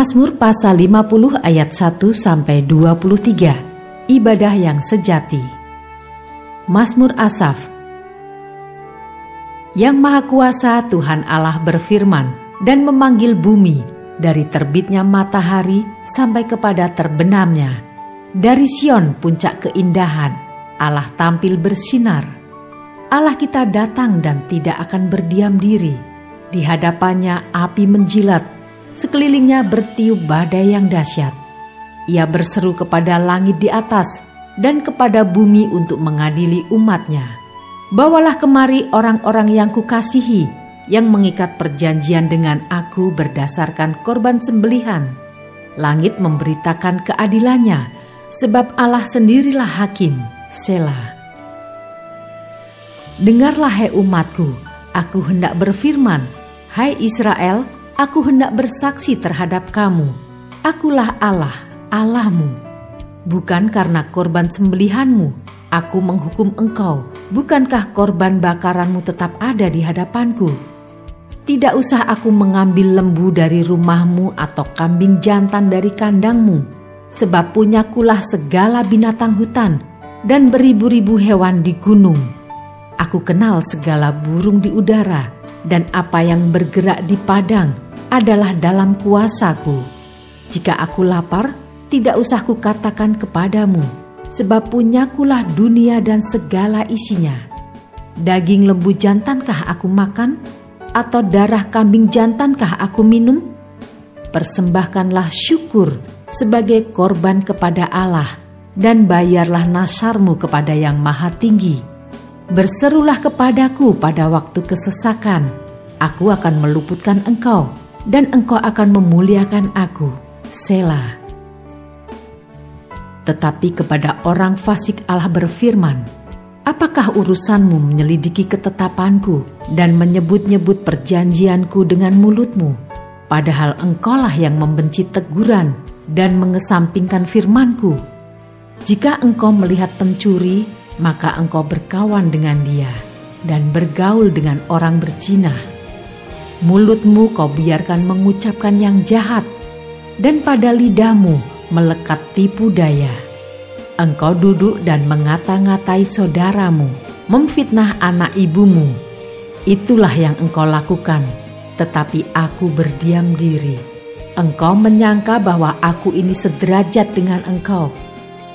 Mazmur pasal 50 ayat 1 sampai 23. Ibadah yang sejati. Mazmur Asaf. Yang Maha Kuasa Tuhan Allah berfirman dan memanggil bumi dari terbitnya matahari sampai kepada terbenamnya. Dari Sion puncak keindahan, Allah tampil bersinar. Allah kita datang dan tidak akan berdiam diri. Di hadapannya api menjilat Sekelilingnya bertiup badai yang dahsyat. Ia berseru kepada langit di atas dan kepada bumi untuk mengadili umatnya. Bawalah kemari orang-orang yang kukasihi, yang mengikat perjanjian dengan aku berdasarkan korban sembelihan. Langit memberitakan keadilannya, sebab Allah sendirilah hakim, Selah. Dengarlah hai umatku, aku hendak berfirman, hai Israel, Aku hendak bersaksi terhadap kamu. Akulah Allah, Allahmu. Bukan karena korban sembelihanmu, aku menghukum engkau. Bukankah korban bakaranmu tetap ada di hadapanku? Tidak usah aku mengambil lembu dari rumahmu atau kambing jantan dari kandangmu, sebab punyakulah segala binatang hutan dan beribu-ribu hewan di gunung. Aku kenal segala burung di udara dan apa yang bergerak di padang adalah dalam kuasaku. Jika aku lapar, tidak usah kukatakan kepadamu, sebab punyakulah dunia dan segala isinya. Daging lembu jantankah aku makan, atau darah kambing jantankah aku minum? Persembahkanlah syukur sebagai korban kepada Allah, dan bayarlah nasarmu kepada Yang Maha Tinggi. Berserulah kepadaku pada waktu kesesakan, aku akan meluputkan engkau dan engkau akan memuliakan aku, Sela. Tetapi kepada orang fasik Allah berfirman, Apakah urusanmu menyelidiki ketetapanku dan menyebut-nyebut perjanjianku dengan mulutmu? Padahal engkaulah yang membenci teguran dan mengesampingkan firmanku. Jika engkau melihat pencuri, maka engkau berkawan dengan dia dan bergaul dengan orang berzina mulutmu kau biarkan mengucapkan yang jahat, dan pada lidahmu melekat tipu daya. Engkau duduk dan mengata-ngatai saudaramu, memfitnah anak ibumu. Itulah yang engkau lakukan, tetapi aku berdiam diri. Engkau menyangka bahwa aku ini sederajat dengan engkau.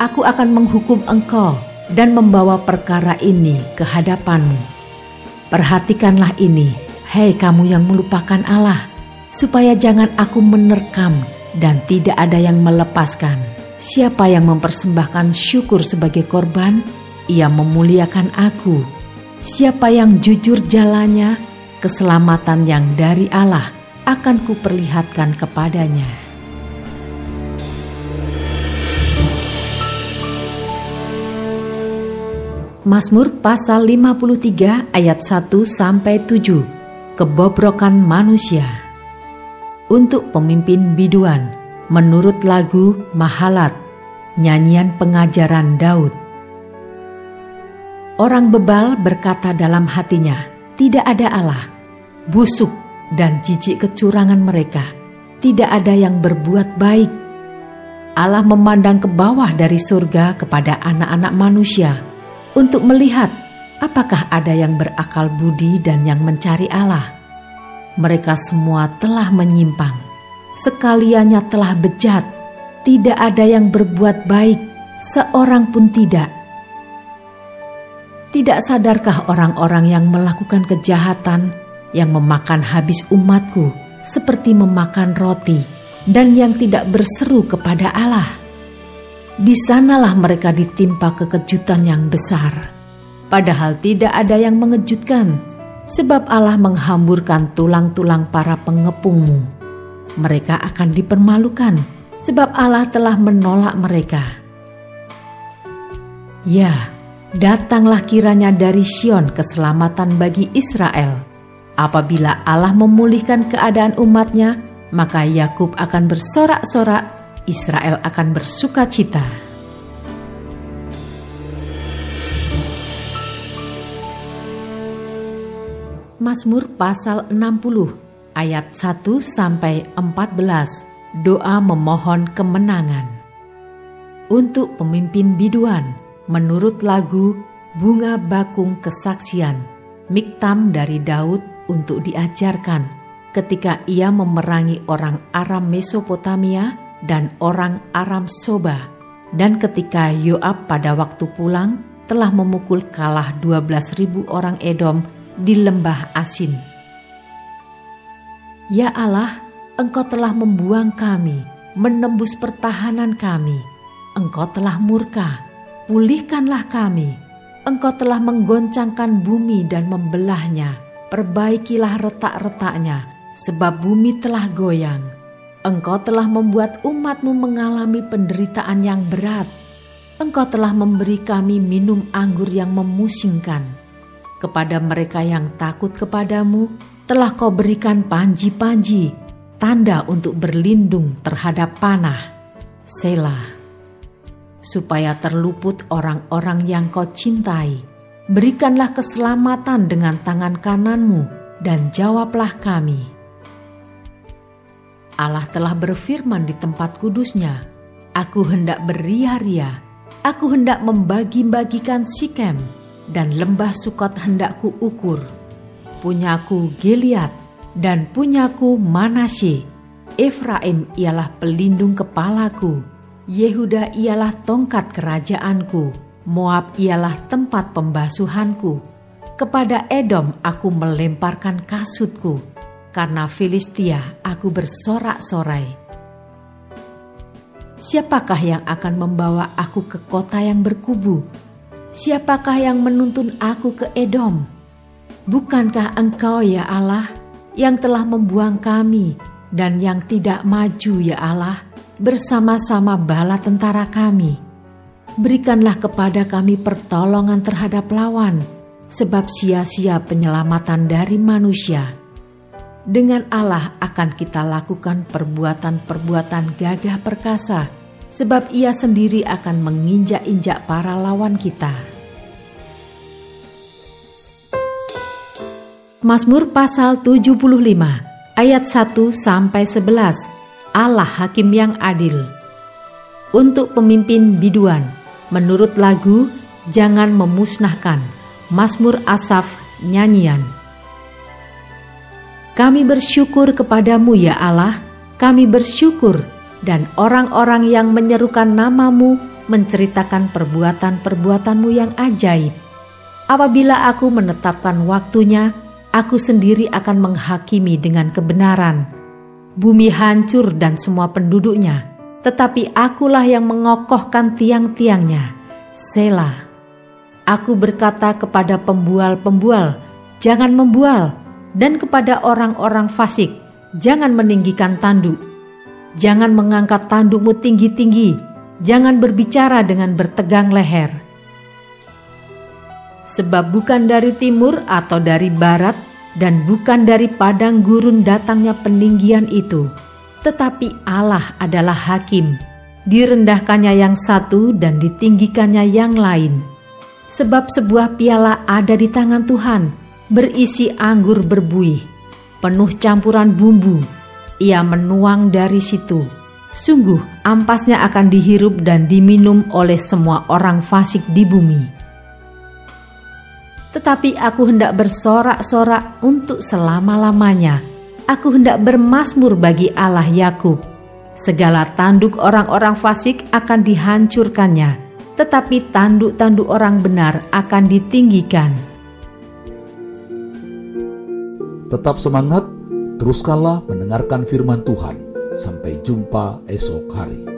Aku akan menghukum engkau dan membawa perkara ini ke hadapanmu. Perhatikanlah ini, Hei kamu yang melupakan Allah, supaya jangan aku menerkam dan tidak ada yang melepaskan. Siapa yang mempersembahkan syukur sebagai korban, ia memuliakan aku. Siapa yang jujur jalannya, keselamatan yang dari Allah akan kuperlihatkan kepadanya. Mazmur pasal 53 ayat 1 sampai 7 kebobrokan manusia. Untuk pemimpin biduan, menurut lagu Mahalat, nyanyian pengajaran Daud. Orang bebal berkata dalam hatinya, tidak ada Allah, busuk dan jijik kecurangan mereka, tidak ada yang berbuat baik. Allah memandang ke bawah dari surga kepada anak-anak manusia untuk melihat Apakah ada yang berakal budi dan yang mencari Allah? Mereka semua telah menyimpang, sekaliannya telah bejat, tidak ada yang berbuat baik, seorang pun tidak. Tidak sadarkah orang-orang yang melakukan kejahatan, yang memakan habis umatku, seperti memakan roti, dan yang tidak berseru kepada Allah? Di sanalah mereka ditimpa kekejutan yang besar padahal tidak ada yang mengejutkan, sebab Allah menghamburkan tulang-tulang para pengepungmu. Mereka akan dipermalukan, sebab Allah telah menolak mereka. Ya, datanglah kiranya dari Sion keselamatan bagi Israel. Apabila Allah memulihkan keadaan umatnya, maka Yakub akan bersorak-sorak, Israel akan bersuka cita. Mazmur pasal 60 ayat 1 sampai 14 doa memohon kemenangan. Untuk pemimpin biduan menurut lagu Bunga Bakung Kesaksian Miktam dari Daud untuk diajarkan ketika ia memerangi orang Aram Mesopotamia dan orang Aram Soba dan ketika Yoab pada waktu pulang telah memukul kalah 12.000 orang Edom di lembah asin. Ya Allah, Engkau telah membuang kami, menembus pertahanan kami. Engkau telah murka, pulihkanlah kami. Engkau telah menggoncangkan bumi dan membelahnya. Perbaikilah retak-retaknya, sebab bumi telah goyang. Engkau telah membuat umatmu mengalami penderitaan yang berat. Engkau telah memberi kami minum anggur yang memusingkan kepada mereka yang takut kepadamu, telah kau berikan panji-panji, tanda untuk berlindung terhadap panah. Selah. Supaya terluput orang-orang yang kau cintai, berikanlah keselamatan dengan tangan kananmu dan jawablah kami. Allah telah berfirman di tempat kudusnya, Aku hendak beria-ria, aku hendak membagi-bagikan Sikem, dan lembah Sukot hendakku ukur. Punyaku Gilead dan punyaku Manasye. Efraim ialah pelindung kepalaku. Yehuda ialah tongkat kerajaanku. Moab ialah tempat pembasuhanku. Kepada Edom aku melemparkan kasutku. Karena Filistia aku bersorak-sorai. Siapakah yang akan membawa aku ke kota yang berkubu? Siapakah yang menuntun aku ke Edom? Bukankah Engkau, ya Allah, yang telah membuang kami dan yang tidak maju, ya Allah, bersama-sama bala tentara kami? Berikanlah kepada kami pertolongan terhadap lawan, sebab sia-sia penyelamatan dari manusia. Dengan Allah akan kita lakukan perbuatan-perbuatan gagah perkasa sebab ia sendiri akan menginjak-injak para lawan kita. Mazmur pasal 75 ayat 1 sampai 11 Allah hakim yang adil. Untuk pemimpin biduan menurut lagu Jangan memusnahkan Mazmur Asaf nyanyian. Kami bersyukur kepadamu ya Allah, kami bersyukur dan orang-orang yang menyerukan namamu menceritakan perbuatan-perbuatanmu yang ajaib. Apabila aku menetapkan waktunya, aku sendiri akan menghakimi dengan kebenaran. Bumi hancur dan semua penduduknya, tetapi akulah yang mengokohkan tiang-tiangnya. Selah. Aku berkata kepada pembual-pembual, jangan membual, dan kepada orang-orang fasik, jangan meninggikan tanduk Jangan mengangkat tandukmu tinggi-tinggi, jangan berbicara dengan bertegang leher. Sebab bukan dari timur atau dari barat, dan bukan dari padang gurun datangnya peninggian itu, tetapi Allah adalah hakim. Direndahkannya yang satu dan ditinggikannya yang lain. Sebab sebuah piala ada di tangan Tuhan, berisi anggur berbuih, penuh campuran bumbu, ia menuang dari situ. Sungguh ampasnya akan dihirup dan diminum oleh semua orang fasik di bumi. Tetapi aku hendak bersorak-sorak untuk selama-lamanya. Aku hendak bermasmur bagi Allah Yakub. Segala tanduk orang-orang fasik akan dihancurkannya, tetapi tanduk-tanduk orang benar akan ditinggikan. Tetap semangat Teruskanlah mendengarkan firman Tuhan. Sampai jumpa esok hari.